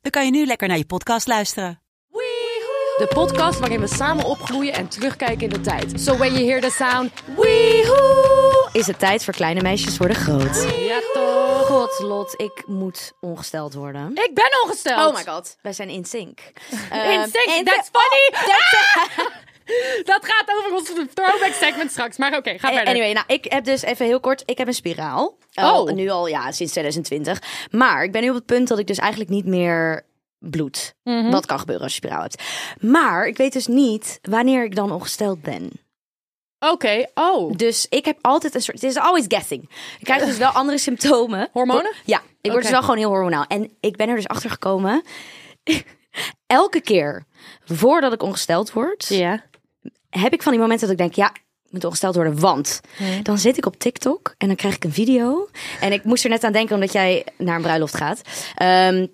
dan kan je nu lekker naar je podcast luisteren. De podcast waarin we samen opgroeien en terugkijken in de tijd. So when you hear the sound, weehoe, Is het tijd voor kleine meisjes worden groot? ja toch. God, Lot, ik moet ongesteld worden. Ik ben ongesteld. Oh my god, wij zijn in sync. In sync, that's funny. Dat gaat over ons throwback segment straks. Maar oké, ga verder. Anyway, nou, ik heb dus even heel kort, ik heb een spiraal. Al- Oh. Nu al, ja, sinds 2020. Maar ik ben nu op het punt dat ik dus eigenlijk niet meer bloed. Mhm. Wat kan gebeuren als je spiraal hebt. Maar ik weet dus niet wanneer ik dan ongesteld ben. Oké, oh. Dus ik heb altijd een soort. Het is always guessing. Ik krijg dus wel andere symptomen. Hormonen? Ja, ik word dus wel gewoon heel hormonaal. En ik ben er dus achter gekomen. Elke keer voordat ik ongesteld word, Ja. Heb ik van die momenten dat ik denk, ja, ik moet ongesteld worden. Want dan zit ik op TikTok en dan krijg ik een video. En ik moest er net aan denken omdat jij naar een bruiloft gaat. Ehm,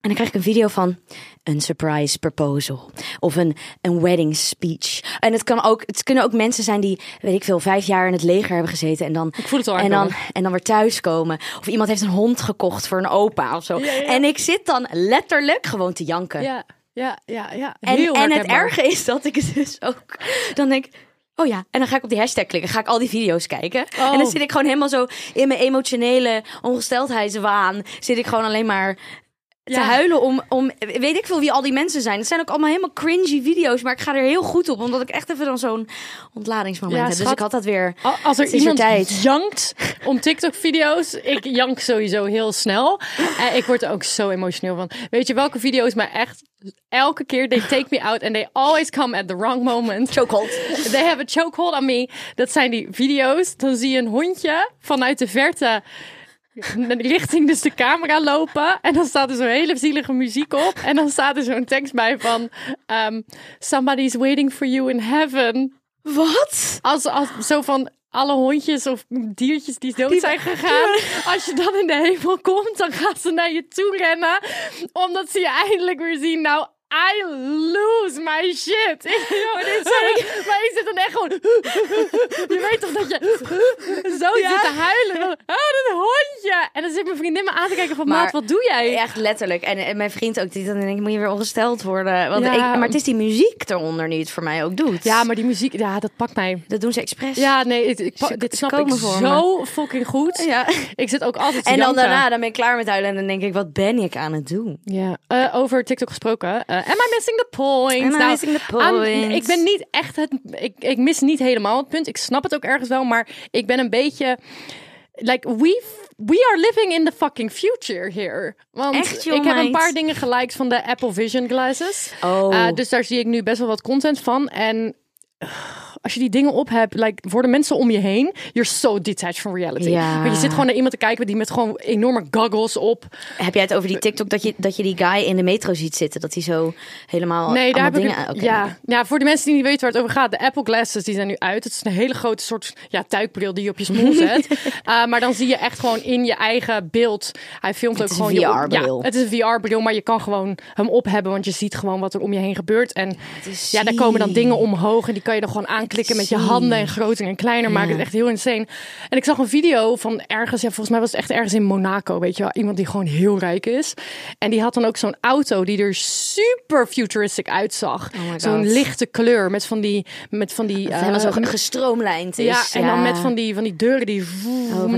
en dan krijg ik een video van een surprise proposal of een, een wedding speech. En het, kan ook, het kunnen ook mensen zijn die, weet ik veel, vijf jaar in het leger hebben gezeten. En dan, Ik voel het al en dan, en dan weer thuiskomen. Of iemand heeft een hond gekocht voor een opa of zo. En ik zit dan letterlijk gewoon te janken. Ja, ja, ja, ja. En, Heel en het herkenbaar. erge is dat ik het dus ook... Dan denk ik, oh ja. En dan ga ik op die hashtag klikken. Ga ik al die video's kijken. Oh. En dan zit ik gewoon helemaal zo in mijn emotionele ongesteldheidswaan. Zit ik gewoon alleen maar te Ja. huilen om, om... Weet ik veel wie al die mensen zijn. Het zijn ook allemaal helemaal cringy video's. Maar ik ga er heel goed op. Omdat ik echt even dan zo'n ontladingsmoment Ja, heb. Dus schat. ik had dat weer... Al- Als er iemand tijd. jankt om TikTok-video's, ik jank sowieso heel snel. En ik word er ook zo emotioneel van. Weet je welke video's mij echt elke keer, they take me out and they always come at the wrong moment. Chokehold. They have a chokehold on me. Dat zijn die video's. Dan zie je een hondje vanuit de verte richting dus de camera lopen. En dan staat er zo'n hele zielige muziek op. En dan staat er zo'n tekst bij van... ehm, Somebody's waiting for you in heaven. Wat? Als, als zo van alle hondjes of diertjes die dood zijn gegaan. Als je dan in de hemel komt, dan gaan ze naar je toe rennen. Omdat ze je eindelijk weer zien. Nou, I lose my shit. maar, maar ik zit dan echt gewoon... Je weet toch dat je zo zit te huilen. Oh, dat hondje. En dan zit mijn vriendin me aan te kijken van... Maar- Maat, wat doe jij? Echt letterlijk. En, en mijn vriend ook. Die dan denk ik, moet je weer ongesteld worden. Want Ja. ik, maar het is die muziek eronder die het voor mij ook doet. Ja, maar die muziek, ja, dat pakt mij. Dat doen ze expres. Ja, nee, ik, ik, Ze- dit snap ik voor zo fucking goed. Ja. Ik zit ook altijd En dan janken. daarna, dan ben ik klaar met huilen. En dan denk ik, wat ben ik aan het doen? Ja, eh, over TikTok gesproken. Eh, am I missing the point? Am I missing the point? ik ben niet echt het. Ik, ik mis niet helemaal het punt. Ik snap het ook ergens wel, maar ik ben een beetje. Like, we, we are living in the fucking future here. Want Echt, joh, ik heb een paar dingen geliked van de Apple Vision glasses. Oh. Eh, dus daar zie ik nu best wel wat content van. En als je die dingen op hebt, like, voor de mensen om je heen, you're so detached from reality. Ja. Je zit gewoon naar iemand te kijken die met gewoon enorme goggles op. Heb jij het over die TikTok dat je, dat je die guy in de metro ziet zitten? Dat hij zo helemaal Nee, daar heb ik dingen... oké. ja. ja, voor de mensen die niet weten waar het over gaat. De Apple Glasses die zijn nu uit. Het is een hele grote soort ja, tuikbril die je op je smoel zet. Uh, maar dan zie je echt gewoon in je eigen beeld. Hij filmt ook gewoon... VR-bril. Ja, het is een VR-bril, maar je kan gewoon hem op hebben. Want je ziet gewoon wat er om je heen gebeurt. En ja, daar komen dan dingen omhoog. En die kan je dan gewoon aanklikken met je handen. En groter en kleiner maken. Het is echt heel insane. En ik zag een video van ergens... Ja, volgens mij was het echt ergens in Monaco. Weet je wel. Iemand die gewoon heel rijk is. En die had dan ook zo'n auto die er super futuristic uitzag. Oh zo'n lichte kleur met van die... Met van die eh, helemaal zo ge- gestroomlijnd is. ja, en dan met van die, van die deuren die, Oh,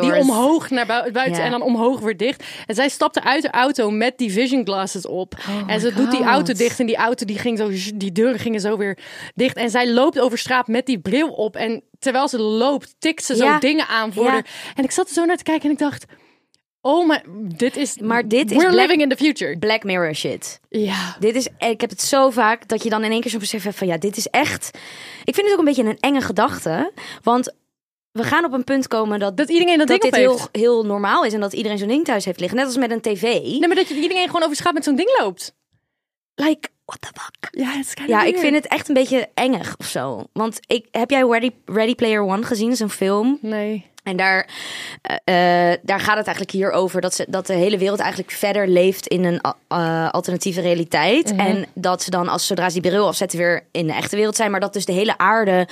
die omhoog, die naar bui- buiten Ja. en dan omhoog weer dicht. En zij stapte uit de auto met die vision glasses op. Oh en ze doet die auto dicht en die auto die ging zo, die deuren gingen zo weer dicht. En zij loopt over straat met die bril op. En terwijl ze loopt, tikt ze zo dingen aan voor Ja. haar. En ik zat er zo naar te kijken en ik dacht... Oh, maar dit is... Maar dit is We're living in the future. Black Mirror shit. Ja. Dit is, ik heb het zo vaak dat je dan in één keer zo'n besef hebt van ja, dit is echt. Ik vind het ook een beetje een enge gedachte. Want we gaan op een punt komen dat, Dat iedereen dat, dat ding dit heel, heel normaal is en dat iedereen zo'n ding thuis heeft liggen. Net als met een tv. Nee, maar dat je iedereen gewoon over straat met zo'n ding loopt. Like, what the fuck? Ja, het is Ja, ik vind het echt een beetje engig of zo. Want ik, heb jij Ready, Ready Player One gezien? Dat is een film. Nee. En daar, eh, eh, daar gaat het eigenlijk hier over dat, ze, dat de hele wereld eigenlijk verder leeft in een eh, alternatieve realiteit. En dat ze dan, als zodra ze die bril afzetten, weer in de echte wereld zijn. Maar dat dus de hele aarde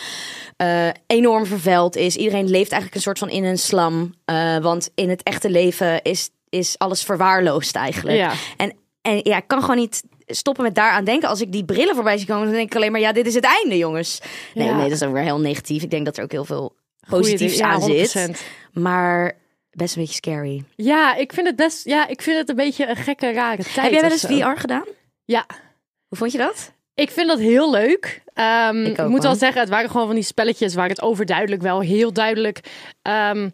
eh, enorm vervuild is. Iedereen leeft eigenlijk een soort van in een slam. eh, want in het echte leven is, is alles verwaarloosd eigenlijk. Ja. En, en ja, ik kan gewoon niet stoppen met daaraan denken. Als ik die brillen voorbij zie komen, dan denk ik alleen maar, ja, dit is het einde, jongens. Nee, Ja. nee, dat is ook weer heel negatief. Ik denk dat er ook heel veel positiefs. Ja, aan zit. 100%. Maar best een beetje scary. Ja, ik vind het best. Ja, ik vind het een beetje een gekke, rare tijd. Heb jij wel eens. VR gedaan? Ja, Hoe vond je dat? ik vind dat heel leuk. Ehm, Ik moet wel zeggen, het waren gewoon van die spelletjes waar het overduidelijk wel heel duidelijk ehm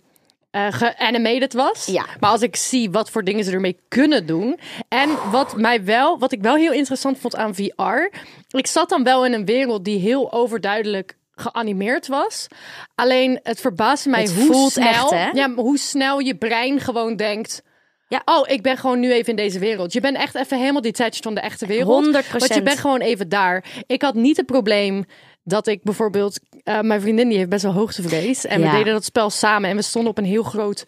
eh, geanimated was. Ja. Maar als ik zie wat voor dingen ze ermee kunnen doen. En wat mij wel, wat ik wel heel interessant vond aan VR. Ik zat dan wel in een wereld die heel overduidelijk geanimeerd was. Alleen het verbaasde mij Het hoe snel, echt, ja, hoe snel je brein gewoon denkt. Ja. Oh, ik ben gewoon nu even in deze wereld. Je bent echt even helemaal detached van de echte wereld. 100%. Want je bent gewoon even daar. Ik had niet het probleem dat ik bijvoorbeeld... eh, mijn vriendin die heeft best wel hoogtevrees. En Ja. we deden dat spel samen. En we stonden op een heel groot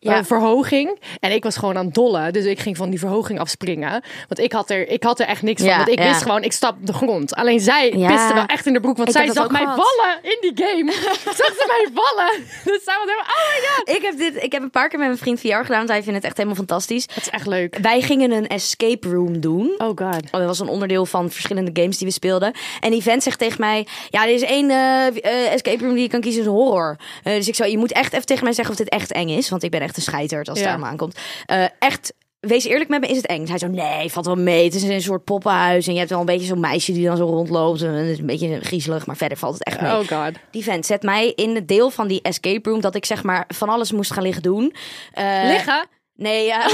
Ja. verhoging. En ik was gewoon aan het dollen. Dus ik ging van die verhoging afspringen. Want ik had er, ik had er echt niks van. Want ik wist gewoon, ik stap de grond. Alleen zij piste wel echt in de broek. Want Ik zij zag mij gehad. vallen in die game. zag ze mij vallen. Dus zij was helemaal, oh my god. Ik heb, dit, ik heb een paar keer met mijn vriend VR gedaan. Want hij vindt het echt helemaal fantastisch. Dat is echt leuk. Wij gingen een escape room doen. Oh god. Oh, dat was een onderdeel van verschillende games die we speelden. En die vent zegt tegen mij: Ja, er is één eh, eh, escape room die je kan kiezen, is een horror. Eh, dus ik zou, je moet echt even tegen mij zeggen of dit echt eng is. Want ik ben echt een scheiterd als het Ja. daar maar aankomt. Eh, echt. Wees eerlijk met me, is het eng? Hij zo, nee, valt wel mee. Het is een soort poppenhuis. En je hebt wel een beetje zo'n meisje die dan zo rondloopt. En het is een beetje griezelig, maar verder valt het echt mee. Oh god. Die vent zet mij in het deel van die escape room... dat ik zeg maar van alles moest gaan liggen doen. Eh, Liggen? Nee, ja.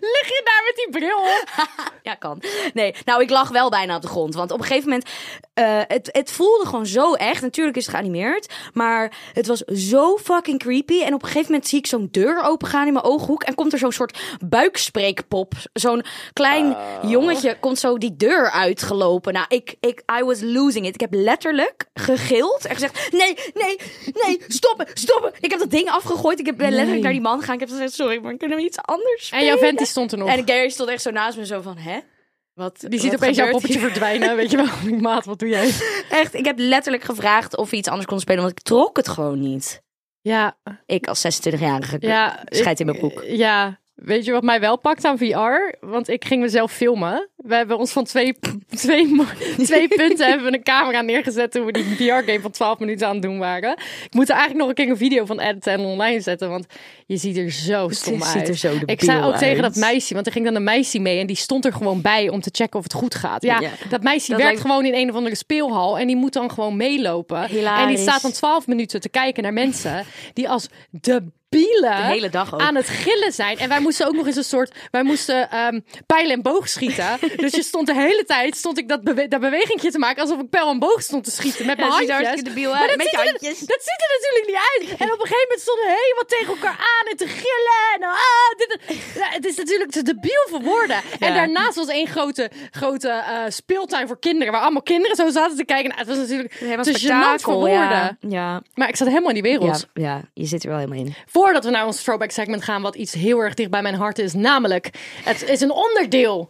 Lig je daar met die bril op? Ja, kan. Nee, nou, ik lag wel bijna op de grond. Want op een gegeven moment, eh, het, het voelde gewoon zo echt. Natuurlijk is het geanimeerd, maar het was zo fucking creepy. En op een gegeven moment zie ik zo'n deur opengaan in mijn ooghoek. En komt er zo'n soort buikspreekpop. Zo'n klein jongetje komt zo die deur uitgelopen. Nou, ik, ik, I was losing it. Ik heb letterlijk gegild en gezegd, nee, nee, nee, stoppen, stoppen. Ik heb dat ding afgegooid. Ik heb ben letterlijk naar die man gegaan. Ik heb gezegd, sorry, maar kunnen we iets anders En jouw vent die stond er nog. En Gary stond echt zo naast me, zo van, hè? Wat, die ziet wat opeens jouw poppetje hier? verdwijnen. Weet je wel, maat, wat doe jij? Echt, ik heb letterlijk gevraagd of we iets anders konden spelen, want ik trok het gewoon niet. Ja, Ik als 26-jarige ja. scheid in mijn broek. Ja. Weet je wat mij wel pakt aan VR? Want ik ging mezelf filmen. We hebben ons van twee, twee, twee punten hebben we een camera neergezet toen we die VR-game van 12 minuten aan het doen waren. Ik moet er eigenlijk nog een keer een video van editen en online zetten, want je ziet er zo stom ziet uit. er zo ik zei ook tegen dat meisje, want er ging dan een meisje mee en die stond er gewoon bij om te checken of het goed gaat. Ja, Ja. dat meisje Dat werkt lijkt- gewoon in een of andere speelhal en die moet dan gewoon meelopen. En die staat dan 12 minuten te kijken naar mensen die als debielen De hele dag ook. aan het gillen zijn. En wij moesten ook nog eens een soort, wij moesten ehm pijlen en boog schieten. dus je stond de hele tijd, stond ik dat, bewe dat bewegingje te maken alsof ik pijl en boog stond te schieten met mijn er handjes. debiel Maar dat met je er-. Dat ziet er natuurlijk niet uit. En op een gegeven moment stonden we helemaal tegen elkaar aan en te gillen. En ah, dit. Ja, het is natuurlijk te debiel voor woorden. En Ja. daarnaast was één grote, grote eh, speeltuin voor kinderen. Waar allemaal kinderen zo zaten te kijken. Nou, het was natuurlijk Helemaal te gênant voor woorden. ja. Ja. Maar ik zat helemaal in die wereld. Ja, ja, je zit er wel helemaal in. Voordat we naar ons throwback segment gaan, wat iets heel erg dicht bij mijn hart is. Namelijk, het is een onderdeel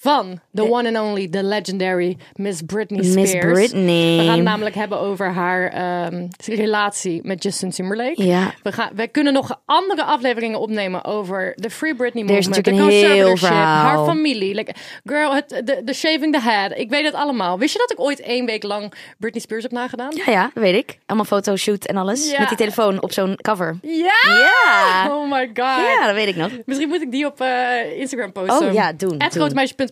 van the one and only, the legendary Miss Britney Spears. Miss Britney. We gaan het namelijk hebben over haar ehm, relatie met Justin Timberlake. Ja. We, gaan, we kunnen nog andere afleveringen opnemen over de Free Britney is movement, de heel conservatorship, haar familie. Like, girl, het, de, de shaving the head. Ik weet het allemaal. Wist je dat ik ooit één week lang Britney Spears heb nagedaan? Ja, ja, dat weet ik. Allemaal fotoshoot en alles. Ja. Met die telefoon op zo'n cover. Ja! Ja. Oh my god. Ja, dat weet ik nog. Misschien moet ik die op eh, Instagram posten. Oh ja, doen, Het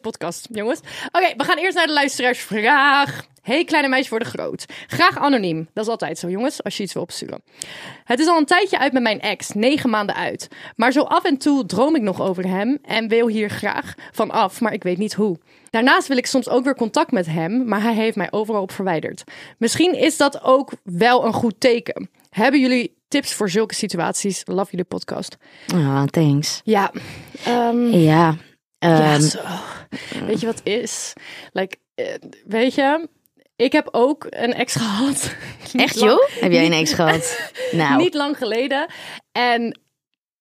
grotemeisje.podcast, jongens. Oké, we gaan eerst naar de luisteraarsvraag. Hey, kleine meisjes worden groot. Graag anoniem. Dat is altijd zo, jongens, als je iets wil opsturen. Het is al een tijdje uit met mijn ex, negen maanden uit. Maar zo af en toe droom ik nog over hem en wil hier graag van af, maar ik weet niet hoe. Daarnaast wil ik soms ook weer contact met hem, maar hij heeft mij overal op verwijderd. Misschien is dat ook wel een goed teken. Hebben jullie tips voor zulke situaties? Love jullie podcast. Oh, thanks. Ja. ehm, Ja. Ja, ehm, zo. Weet je wat is? Like, eh, weet je, ik heb ook een ex gehad. Echt lang- joh? Heb jij een ex gehad? Nou. Niet lang geleden. En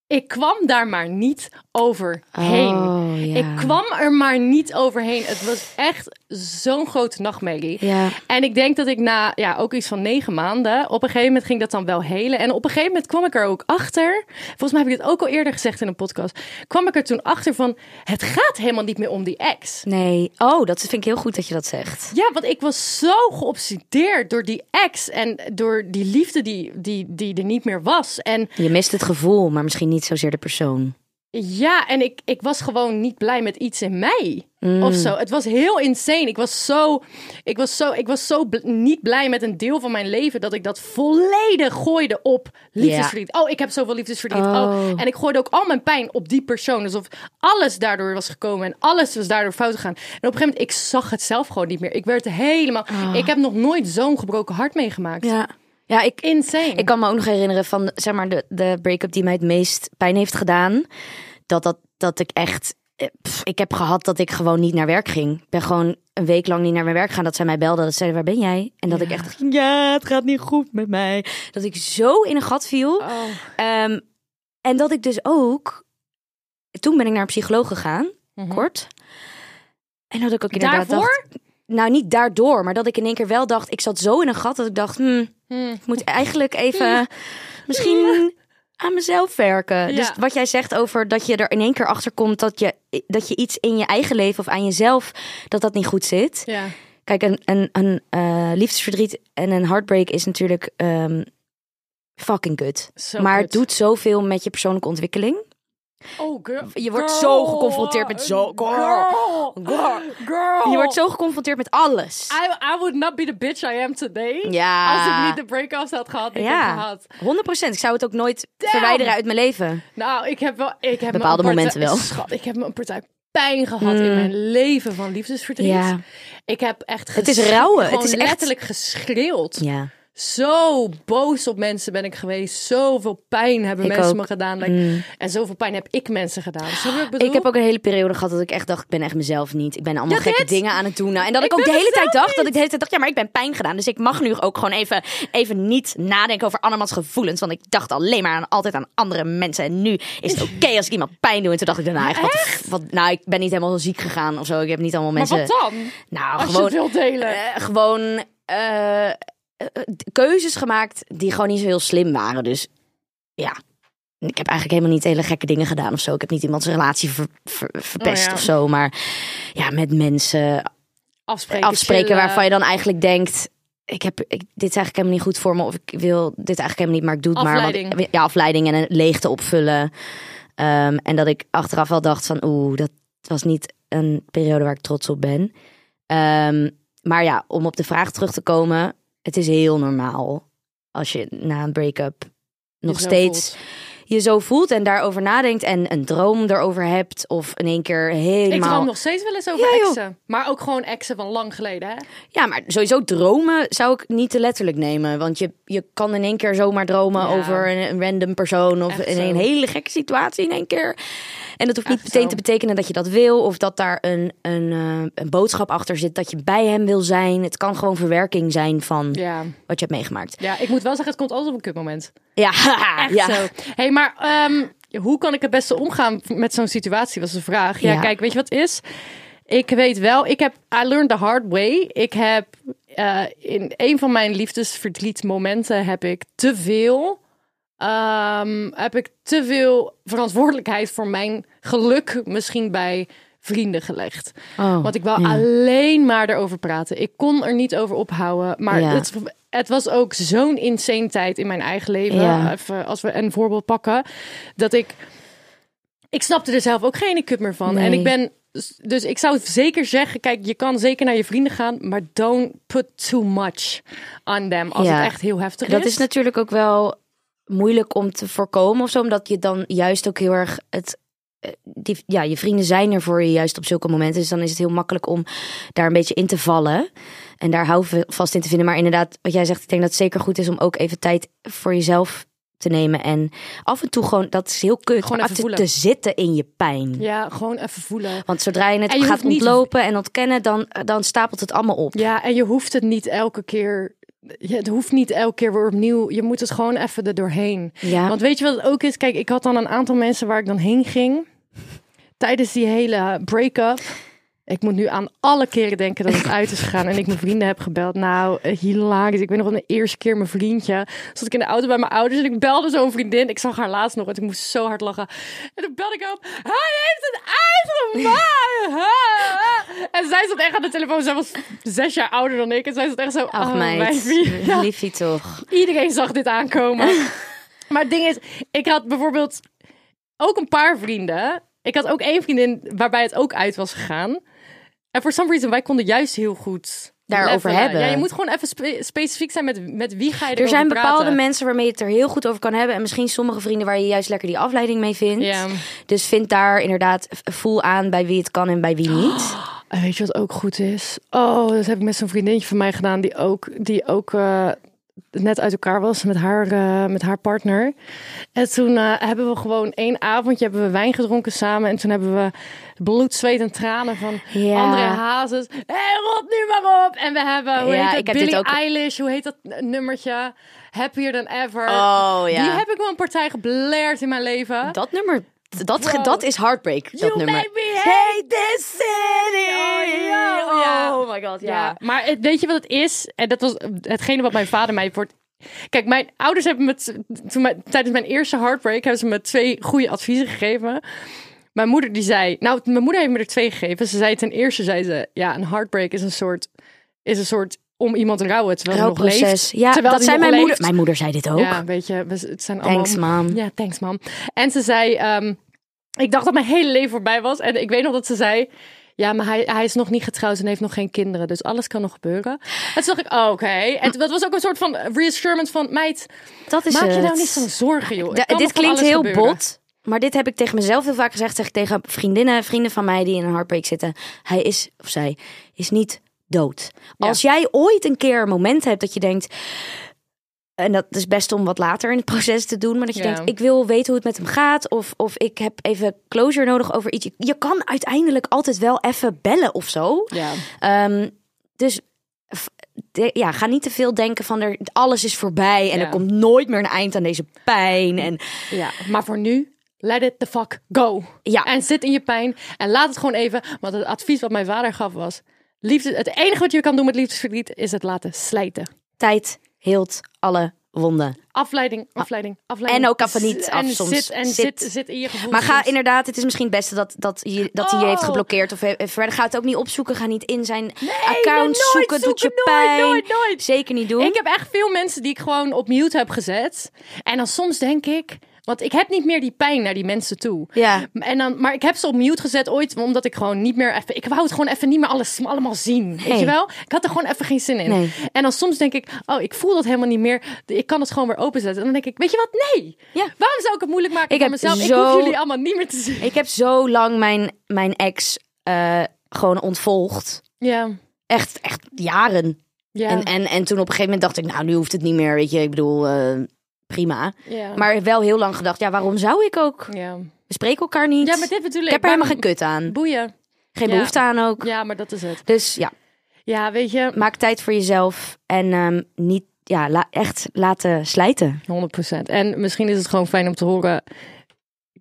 ik kwam daar maar niet overheen. Oh, ja. Ik kwam er maar niet overheen. Het was echt zo'n grote nachtmerrie. Ja. En ik denk dat ik na ja, ook iets van negen maanden, op een gegeven moment ging dat dan wel helen. En op een gegeven moment kwam ik er ook achter. Volgens mij heb ik het ook al eerder gezegd in een podcast. Kwam ik er toen achter van: het gaat helemaal niet meer om die ex. Nee. Oh, dat vind ik heel goed dat je dat zegt. Ja, want ik was zo geobsedeerd door die ex en door die liefde die, die, die er niet meer was. En Je mist het gevoel, maar misschien niet zozeer de persoon. ja, en ik, ik was gewoon niet blij met iets in mij. Mm. Of zo. Het was heel insane. Ik was zo, ik was zo, ik was zo bl- niet blij met een deel van mijn leven dat ik dat volledig gooide op liefdesverdriet. Oh, ik heb zoveel liefdesverdriet. Oh. Oh. En ik gooide ook al mijn pijn op die persoon. Alsof alles daardoor was gekomen en alles was daardoor fout gegaan. En op een gegeven moment, ik zag het zelf gewoon niet meer. Ik werd helemaal. Ik heb nog nooit zo'n gebroken hart meegemaakt. Ah. Ja. Ja, ik, Insane. ik kan me ook nog herinneren van zeg maar, de, de break-up die mij het meest pijn heeft gedaan. Dat, dat, dat ik echt. eh, pff, ik heb gehad dat ik gewoon niet naar werk ging. Ik ben gewoon een week lang niet naar mijn werk gegaan. Dat zij mij belden. Dat ze zeiden, waar ben jij? En dat ik echt dacht, ja, het gaat niet goed met mij. Dat ik zo in een gat viel. Oh. Ehm, en dat ik dus ook... Toen ben ik naar een psycholoog gegaan, Mhm. kort. En dat ik ook inderdaad Daarvoor? dacht... Nou, niet daardoor, maar dat ik in één keer wel dacht... Ik zat zo in een gat dat ik dacht... Hmm, Hmm. ik moet eigenlijk even misschien aan mezelf werken. Ja. Dus wat jij zegt over dat je er in één keer achter komt... Dat je, dat je iets in je eigen leven of aan jezelf... dat dat niet goed zit. Ja. Kijk, een, een, een eh, liefdesverdriet en een heartbreak is natuurlijk ehm, fucking kut. Zo maar het doet zoveel met je persoonlijke ontwikkeling. Oh, girl. Je wordt Girl. zo geconfronteerd met zo- Girl. Girl. Girl. Je wordt zo geconfronteerd met alles. I, I would not be the bitch I am today. Ja. Als ik niet de break-offs had gehad die ik Ja, gehad. 100%. Ik zou het ook nooit verwijderen uit mijn leven. Nou, ik heb wel... Ik heb Bepaalde partij- momenten wel. Schat, ik heb me een partij pijn gehad in mijn leven van liefdesverdriet. Ja. Ik heb echt Het is rouwen. Het is echt- letterlijk geschreeuwd. Ja. Zo boos op mensen ben ik geweest. Zoveel pijn hebben Ik mensen ook. me gedaan. Like, Mm. En zoveel pijn heb ik mensen gedaan. Ik? Ik heb ook een hele periode gehad dat ik echt dacht, ik ben echt mezelf niet. Ik ben allemaal Ja, gekke dit. dingen aan het doen. Nou, En dat ik, Ik ook de hele tijd dacht, dat ik de hele tijd dacht, ja, maar ik ben pijn gedaan. Dus ik mag nu ook gewoon even, even niet nadenken over andermans gevoelens. Want ik dacht alleen maar aan, altijd aan andere mensen. En nu is het oké als ik iemand pijn doe. En toen dacht ik daarna, echt, wat, wat, nou, ik ben niet helemaal ziek gegaan of zo. Ik heb niet allemaal Maar mensen... wat dan? Nou, Als gewoon... je het wilt delen. Eh, gewoon eh, keuzes gemaakt die gewoon niet zo heel slim waren. Dus ja, ik heb eigenlijk helemaal niet hele gekke dingen gedaan of zo. Ik heb niet iemands relatie ver- ver- verpest Oh ja. of zo. Maar ja, met mensen afspreken, afspreken chillen. waarvan je dan eigenlijk denkt... Ik heb, ik, dit is eigenlijk helemaal niet goed voor me. Of ik wil dit eigenlijk helemaal niet, maar ik doe het maar. Want, ja, afleiding en een leegte opvullen. Ehm, en dat ik achteraf wel dacht van... Oeh, dat was niet een periode waar ik trots op ben. Ehm, maar ja, om op de vraag terug te komen. Het is heel normaal als je na een break-up nog steeds voelt. je zo voelt en daarover nadenkt en een droom erover hebt of in één keer helemaal. Ik droom nog steeds wel eens over Ja, exen. Maar ook gewoon exen van lang geleden, hè? Ja, maar sowieso dromen zou ik niet te letterlijk nemen, want je, je kan in één keer zomaar dromen Ja. over een, een random persoon of Echt in zo. een hele gekke situatie in één keje. En dat hoeft niet Echt meteen zo. te betekenen dat je dat wil of dat daar een, een, eh, een boodschap achter zit dat je bij hem wil zijn. Het kan gewoon verwerking zijn van Ja. wat je hebt meegemaakt. Ja, ik moet wel zeggen, het komt altijd op een kutmoment. Ja, Echt ja. zo. hey, maar ehm, hoe kan ik het beste omgaan met zo'n situatie, was de vraag. Ja, Ja. kijk, weet je wat is? Ik weet wel, ik heb, I learned the hard way. Ik heb eh, in een van mijn liefdesverdrietmomenten heb ik te veel, ehm, heb ik te veel verantwoordelijkheid voor mijn geluk misschien bij vrienden gelegd. Oh, Want ik wou ja. alleen maar erover praten. Ik kon er niet over ophouden. Maar Ja. het, het was ook zo'n insane tijd in mijn eigen leven. Ja. Even, als we een voorbeeld pakken. Dat ik... Ik snapte er zelf ook geen kut meer van. Nee. En ik ben... Dus ik zou zeker zeggen, kijk, je kan zeker naar je vrienden gaan, maar don't put too much on them als Ja. het echt heel heftig Dat is. is natuurlijk ook wel moeilijk om te voorkomen of zo, omdat je dan juist ook heel erg het. eh, Die, ja, je vrienden zijn er voor je juist op zulke momenten. Dus dan is het heel makkelijk om daar een beetje in te vallen. En daar hou vast in te vinden. Maar inderdaad, wat jij zegt, ik denk dat het zeker goed is om ook even tijd voor jezelf te nemen. En af en toe gewoon, dat is heel kut, Gewoon even te, te zitten in je pijn. Ja, gewoon even voelen. Want zodra je het En je gaat niet- ontlopen en ontkennen, dan, dan stapelt het allemaal op. Ja, en je hoeft het niet elke keer. Het hoeft niet elke keer weer opnieuw. Je moet het gewoon even er doorheen. Ja. Want weet je wat het ook is? Kijk, ik had dan een aantal mensen waar ik dan heen ging. Tijdens die hele break-up. Ik moet nu aan alle keren denken dat het uit is gegaan. En ik mijn vrienden heb gebeld. Nou, eh, hilarisch. Ik weet nog wel de eerste keer mijn vriendje. Zat ik in de auto bij mijn ouders. En ik belde zo'n vriendin. Ik zag haar laatst nog. En ik moest zo hard lachen. En toen belde ik op. Hij heeft het uitgemaakt. En zij zat echt aan de telefoon. Zij was zes jaar ouder dan ik. En zij zat echt zo. Ach oh, meid, wijfie. Ja. liefie toch. Iedereen zag dit aankomen. maar het ding is, ik had bijvoorbeeld ook een paar vrienden. Ik had ook één vriendin waarbij het ook uit was gegaan. En for some reason, wij konden juist heel goed Daarover levelen. hebben. Ja, je moet gewoon even spe- specifiek zijn met, met wie ga je Er zijn bepaalde praten. mensen waarmee je het er heel goed over kan hebben. En misschien sommige vrienden waar je juist lekker die afleiding mee vindt. Ja. Dus vind daar inderdaad voel aan bij wie het kan en bij wie niet. En weet je wat ook goed is? Oh, dat heb ik met zo'n vriendinnetje van mij gedaan die ook, die ook eh, net uit elkaar was met haar, eh, met haar partner. En toen eh, hebben we gewoon één avondje hebben we wijn gedronken samen. En toen hebben we bloed, zweet en tranen van Ja. André Hazes. Hé, hey, rot nu maar op! En we hebben, hoe Ja, heet heb Billie ook- Eilish, hoe heet dat nummertje? Happier Than Ever. Oh, ja. Die heb ik wel een partij geblaerd in mijn leven. Dat nummer, dat, dat is heartbreak. Dat You nummer. made me hate this city. Oh, ja. Oh my god, ja. Maar weet je wat het is? En dat was hetgene wat mijn vader mij voor. het- Kijk, mijn ouders hebben me toen mijn, tijdens mijn eerste heartbreak hebben ze me twee goede adviezen gegeven. Mijn moeder die zei, nou, mijn moeder heeft me er twee gegeven. Ze zei ten eerste, zei ze, ja, een heartbreak is een soort, is een soort om iemand te rouwen terwijl hij nog leeft. Ja, terwijl dat zei mijn moeder. Mijn moeder zei dit ook. Ja, weet je, het zijn allemaal... Thanks, mam. Ja, thanks, mam. En ze zei, ehm, ik dacht dat mijn hele leven voorbij was. En ik weet nog dat ze zei, ja, maar hij, hij is nog niet getrouwd en heeft nog geen kinderen. Dus alles kan nog gebeuren. En toen dacht ik, oh, oké. En dat was ook een soort van reassurance van, meid, Dat is maak je nou niet zo'n zorgen, joh. Da- dit klinkt heel gebeuren. bot. Maar dit heb ik tegen mezelf heel vaak gezegd. Zeg ik tegen vriendinnen, vrienden van mij die in een heartbreak zitten. Hij is, of zij, is niet dood. Als jij ooit een keer een moment hebt dat je denkt... En dat is best om wat later in het proces te doen. Maar dat je Ja. denkt, ik wil weten hoe het met hem gaat. Of, of ik heb even closure nodig over iets. Je kan uiteindelijk altijd wel even bellen of zo. Ja. Ehm, dus de- ja, ga niet te veel denken van er, alles is voorbij. En Ja. er komt nooit meer een eind aan deze pijn. En ja, maar voor nu, let it the fuck go. Ja. En zit in je pijn en laat het gewoon even. Want het advies wat mijn vader gaf was, liefde, het enige wat je kan doen met liefdesverdriet is het laten slijten. tijd heelt alle wonden. Afleiding, afleiding, afleiding. En ook even niet af en soms. Zit, en Zit. zit. Zit, in je gevoel. Maar ga inderdaad, het is misschien het beste dat, dat, je, dat hij je heeft Oh. geblokkeerd. Of he- verder ga het ook niet opzoeken. Ga niet in zijn Nee, account zoeken. Doet je nooit, pijn. nooit, nooit. Zeker niet doen. Ik heb echt veel mensen die ik gewoon op mute heb gezet. En dan soms denk ik, want ik heb niet meer die pijn naar die mensen toe. Ja. En dan, maar ik heb ze op mute gezet ooit, omdat ik gewoon niet meer even. Ik wou het gewoon even niet meer alles allemaal zien. Weet je wel? Ik had er gewoon even geen zin in. Nee. En dan soms denk ik, oh, ik voel dat helemaal niet meer. Ik kan het gewoon weer openzetten. En dan denk ik, weet je wat? Nee. Ja. Waarom zou ik het moeilijk maken Ik voor heb mezelf? Ik hoef jullie allemaal niet meer te zien. Ik heb zo lang mijn, mijn ex eh, gewoon ontvolgd. Ja. Echt, echt jaren. Ja. En, en, en toen op een gegeven moment dacht ik, nou, nu hoeft het niet meer. Weet je, ik bedoel, eh, prima. ja. Maar wel heel lang gedacht, ja, waarom zou ik ook? ja. We spreken elkaar niet. ja, maar dit bedoel ik. heb er helemaal geen kut aan. Boeien. Geen Ja. behoefte aan ook. Ja, maar dat is het. Dus ja, Ja, weet je, maak tijd voor jezelf. En ehm, niet, ja, la- echt laten slijten. 100%. En misschien is het gewoon fijn om te horen.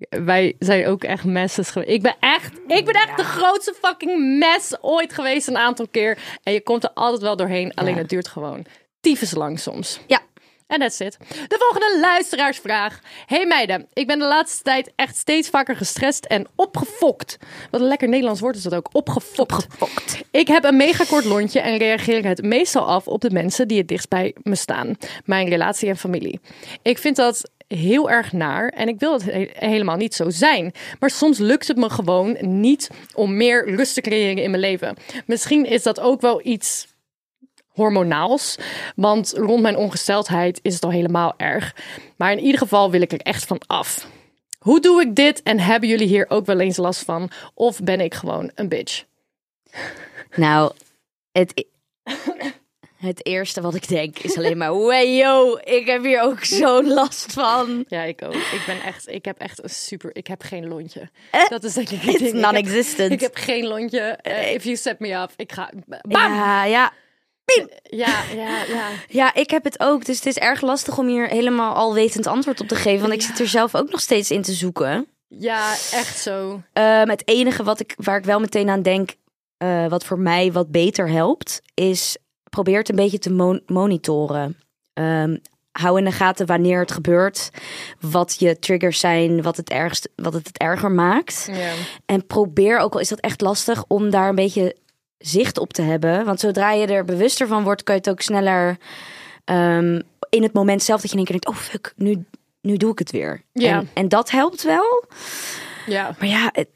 Wij zijn ook echt messes geweest. Ik ben echt, ik ben echt de grootste fucking mes ooit geweest een aantal keer. En je komt er altijd wel doorheen. Alleen Ja. het duurt gewoon tyfus lang soms. Ja. En that's it. De volgende luisteraarsvraag. Hey meiden, ik ben de laatste tijd echt steeds vaker gestrest en opgefokt. Wat een lekker Nederlands woord is dat ook. Opgefokt. Opgefokt. Ik heb een mega kort lontje en reageer het meestal af op de mensen die het dichtst bij me staan. Mijn relatie en familie. Ik vind dat heel erg naar en ik wil het he- helemaal niet zo zijn. Maar soms lukt het me gewoon niet om meer rust te creëren in mijn leven. Misschien is dat ook wel iets hormonaals. Want rond mijn ongesteldheid is het al helemaal erg. Maar in ieder geval wil ik er echt van af. Hoe doe ik dit en hebben jullie hier ook wel eens last van? Of ben ik gewoon een bitch? Nou, het, Het eerste wat ik denk is alleen maar, "Wey, yo, ik heb hier ook zo'n last van. Ja, ik ook. Ik ben echt, ik heb echt een super, ik heb geen lontje. Eh, dat is denk ik het It's ding. Ik heb- non-existent. Ik heb geen lontje. Eh, if you set me up, ik ga, bam! Ja, ja. Ja, ja, ja. ja, ik heb het ook. Dus het is erg lastig om hier helemaal alwetend antwoord op te geven. Want ik zit er zelf ook nog steeds in te zoeken. Ja, echt zo. Ehm, het enige wat ik, waar ik wel meteen aan denk, eh, wat voor mij wat beter helpt, is probeer het een beetje te mon- monitoren. Ehm, hou in de gaten wanneer het gebeurt, wat je triggers zijn, wat het, ergst, wat het, het erger maakt. Ja. En probeer, ook al is dat echt lastig, om daar een beetje zicht op te hebben. Want zodra je er bewuster van wordt, kan je het ook sneller ehm, in het moment zelf dat je in één keer denkt, oh fuck, nu, nu doe ik het weer. Ja. En, en dat helpt wel. ja. Maar ja, het,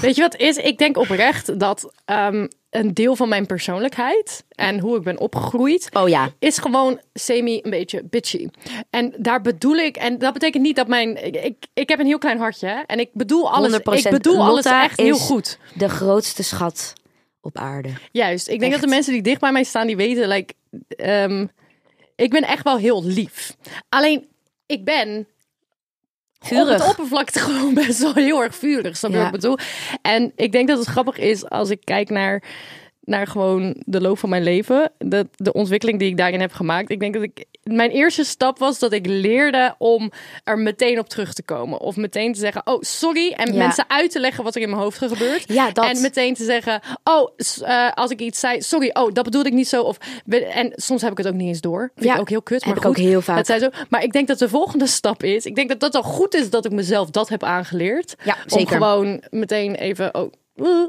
Weet je wat is? Ik denk oprecht dat ehm, een deel van mijn persoonlijkheid en hoe ik ben opgegroeid, oh ja. is gewoon semi een beetje bitchy. En daar bedoel ik, en dat betekent niet dat mijn, ik, ik, heb een heel klein hartje hè? en ik bedoel alles, 100%. ik bedoel alles echt heel goed. de grootste schat op aarde. Juist. Ik denk Echt. dat de mensen die dicht bij mij staan, die weten, like, ehm, ik ben echt wel heel lief. Alleen, ik ben op Vurig. het oppervlakte gewoon best wel heel erg vurig. Snap je Ja. wat ik bedoel? En ik denk dat het grappig is als ik kijk naar, naar gewoon de loop van mijn leven. De, de ontwikkeling die ik daarin heb gemaakt. Ik denk dat ik... Mijn eerste stap was dat ik leerde om er meteen op terug te komen. Of meteen te zeggen, oh, sorry. En Ja. mensen uit te leggen wat er in mijn hoofd gebeurt. Ja, dat. En meteen te zeggen, oh, eh, als ik iets zei, sorry, oh, dat bedoelde ik niet zo. Of, en soms heb ik het ook niet eens door. Vind Ja, ik ook heel kut, heb maar ik goed. ook heel vaak. Het zijn zo. Maar ik denk dat de volgende stap is, ik denk dat dat al goed is dat ik mezelf dat heb aangeleerd. Ja, Om zeker. gewoon meteen even, oh,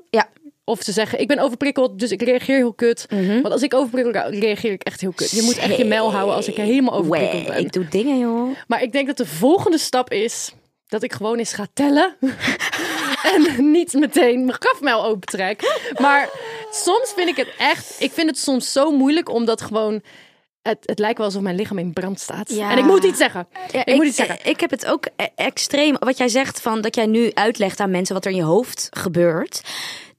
Ja. Of te zeggen, ik ben overprikkeld, dus ik reageer heel kut. Mhm. Want als ik overprikkeld reageer ik echt heel kut. Je moet echt je mijl houden als ik helemaal overprikkeld ben. ik doe dingen, joh. Maar ik denk dat de volgende stap is dat ik gewoon eens ga tellen. en niet meteen mijn grafmijl opentrek. Maar soms vind ik het echt... Ik vind het soms zo moeilijk omdat gewoon... Het, het lijkt wel alsof mijn lichaam in brand staat. Ja. En ik moet iets zeggen. Ja, ik, moet iets zeggen. Ik heb het ook e- extreem. Wat jij zegt van dat jij nu uitlegt aan mensen wat er in je hoofd gebeurt.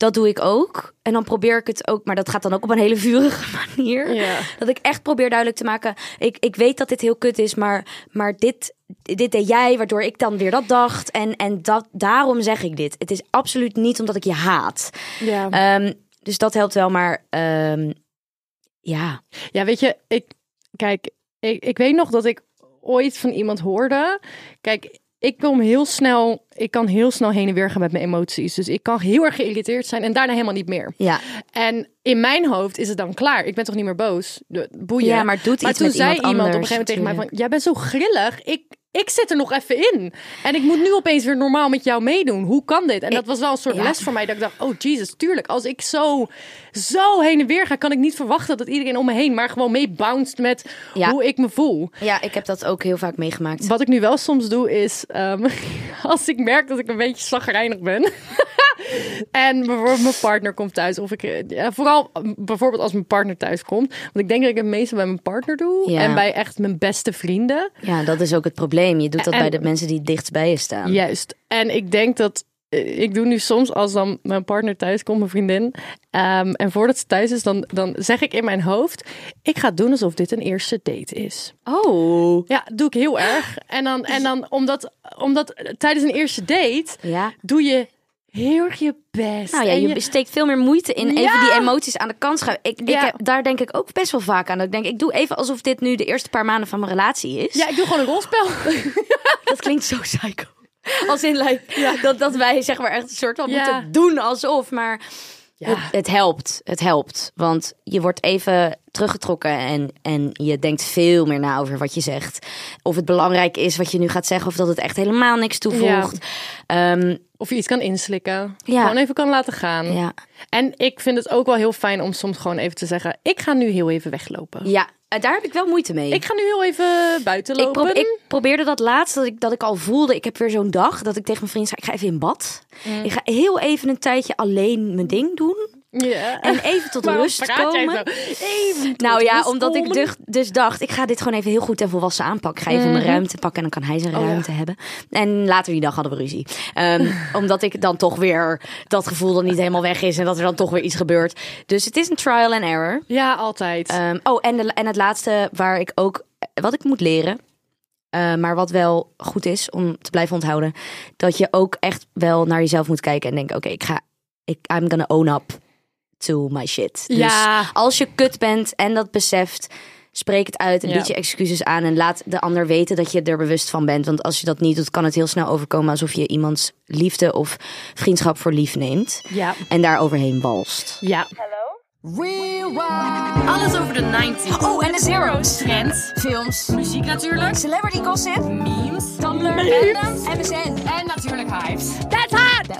Dat doe ik ook. En dan probeer ik het ook, maar dat gaat dan ook op een hele vurige manier. Ja. Dat ik echt probeer duidelijk te maken. Ik, ik weet dat dit heel kut is, maar, maar dit, dit deed jij, waardoor ik dan weer dat dacht. En, en dat, daarom zeg ik dit. Het is absoluut niet omdat ik je haat. Ja. Ehm, dus dat helpt wel, maar ehm, ja. Ja, weet je, ik, kijk, ik, ik weet nog dat ik ooit van iemand hoorde. Kijk, ik kom heel snel, ik kan heel snel heen en weer gaan met mijn emoties. Dus ik kan heel erg geïrriteerd zijn en daarna helemaal niet meer. Ja, En in mijn hoofd is het dan klaar. Ik ben toch niet meer boos? Boeien. Ja, maar doet maar iets toen met zei iemand iemand op een gegeven moment tegen mij van... Jij bent zo grillig. Ik, ik zit er nog even in. En ik moet nu opeens weer normaal met jou meedoen. Hoe kan dit? En dat was wel een soort ja. les voor mij. Dat ik dacht, oh Jesus, tuurlijk. Als ik zo, zo heen en weer ga... kan ik niet verwachten dat iedereen om me heen... maar gewoon mee bounced met Ja. hoe ik me voel. ja, ik heb dat ook heel vaak meegemaakt. Wat ik nu wel soms doe is, ehm, als ik merk dat ik een beetje zagrijnig ben. En bijvoorbeeld mijn partner komt thuis. Of ik, ja, vooral eh, bijvoorbeeld als mijn partner thuis komt. Want ik denk dat ik het meeste bij mijn partner doe. Ja. En bij echt mijn beste vrienden. Ja, dat is ook het probleem. Je doet dat En- bij de mensen die dichtst bij je staan. Juist. En ik denk dat. eh, Ik doe nu soms als dan mijn partner thuis komt, mijn vriendin. ehm, en voordat ze thuis is, dan, dan zeg ik in mijn hoofd: Ik ga doen alsof dit een eerste date is. Oh. Ja, doe ik heel erg. En dan, en dan omdat, omdat tijdens een eerste date Ja. doe je heel erg je best. Nou ja, En je steekt veel meer moeite in even Ja. die emoties aan de kant schuiven. Ik, ik Ja. heb, daar denk ik ook best wel vaak aan. Dat ik denk, ik doe even alsof dit nu de eerste paar maanden van mijn relatie is. ja, ik doe gewoon een rolspel. Dat klinkt zo psycho. Als in, like, dat, dat wij zeg maar echt een soort van Ja. moeten doen alsof. Maar Ja. het, het helpt. Het helpt. Want je wordt even teruggetrokken en, en je denkt veel meer na over wat je zegt. Of het belangrijk is wat je nu gaat zeggen. Of dat het echt helemaal niks toevoegt. Ehm, Of je iets kan inslikken. Ja. Gewoon even kan laten gaan. ja. En ik vind het ook wel heel fijn om soms gewoon even te zeggen... ik ga nu heel even weglopen. ja, eh, daar heb ik wel moeite mee. Ik ga nu heel even buiten Ik, lopen. probe- ik probeerde dat laatst, dat ik, dat ik al voelde, ik heb weer zo'n dag, dat ik tegen mijn vriend zei, ik ga even in bad. Mm. Ik ga heel even een tijdje alleen mijn ding doen. Ja. En even tot Waarom rust komen. Even tot Nou ja, rust omdat ik dus, dus dacht, ik ga dit gewoon even heel goed en volwassen aanpakken. Ik ga even mijn ruimte pakken en dan kan hij zijn Mhm. Oh, ja. ruimte hebben. En later die dag hadden we ruzie. Ehm, omdat ik dan toch weer dat gevoel dan niet helemaal weg is en dat er dan toch weer iets gebeurt. Dus het is een trial and error. Ja, altijd. Ehm, oh, en, de, en het laatste waar ik ook, wat ik moet leren, eh, maar wat wel goed is om te blijven onthouden, dat je ook echt wel naar jezelf moet kijken en denken, oké, ik ga, ik, I'm gonna own up to my shit. Ja. Dus als je kut bent en dat beseft, spreek het uit en Ja. bied je excuses aan en laat de ander weten dat je er bewust van bent. Want als je dat niet doet, kan het heel snel overkomen alsof je iemands liefde of vriendschap voor lief neemt ja. en daar overheen walst. Ja. Alles over de 90s. Oh, en de zeros. Trends, Films. muziek natuurlijk, Celebrity gossip. memes Tumblr. Fandom. MSN. en natuurlijk hypes. That's hot!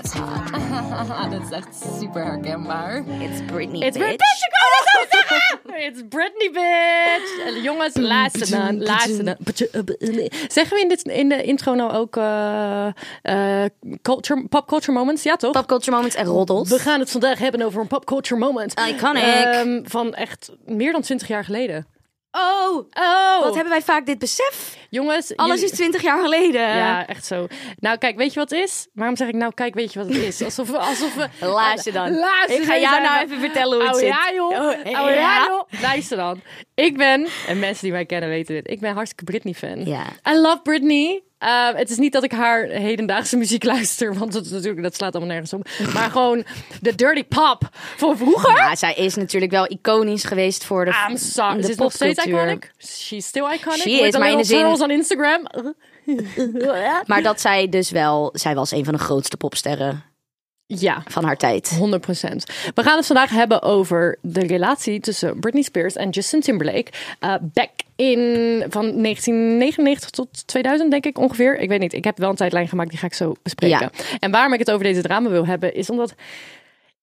That's hot. dat is echt super herkenbaar. It's Britney, It's bitch. Britney, ik wou het zo zeggen! It's Britney, bitch! En Jongens, luister dan, dan. Zeggen we in, dit, in de intro nou ook eh, eh, culture, pop culture moments? Ja, toch? Pop culture moments en roddels. We gaan het vandaag hebben over een pop culture moment. Iconic. Ehm, van echt meer dan 20 jaar geleden. Oh, Oh, wat hebben wij vaak dit besef? jongens. Alles jullie- is 20 jaar geleden. Ja, echt zo. Nou, kijk, weet je wat het is? Waarom zeg ik nou, kijk, weet je wat het is? Alsof we... Alsof we Luister dan. Luister Ik ga jou nou even vertellen hoe het oh, zit. Ja, joh. Oh, Oh, ja, ja. joh. Luister dan. Ik ben, en mensen die mij kennen weten dit, ik ben hartstikke Britney-fan. Ja. I love Britney. Uh, het is niet dat ik haar hedendaagse muziek luister, want dat, natuurlijk, dat slaat allemaal nergens op. Maar gewoon de dirty pop van vroeger. Ja, zij is natuurlijk wel iconisch geweest voor de, I'm sorry. de Ze is nog steeds iconic. She's still iconic. She is, maar in de zin- on Instagram. Maar dat zij dus wel... Zij was een van de grootste popsterren Ja, van haar tijd. 100%. We gaan het vandaag hebben over de relatie tussen Britney Spears en Justin Timberlake. Eh, back in van 1999 tot 2000, denk ik ongeveer. Ik weet niet. Ik heb wel een tijdlijn gemaakt, die ga ik zo bespreken. Ja. En waarom ik het over deze drama wil hebben, is omdat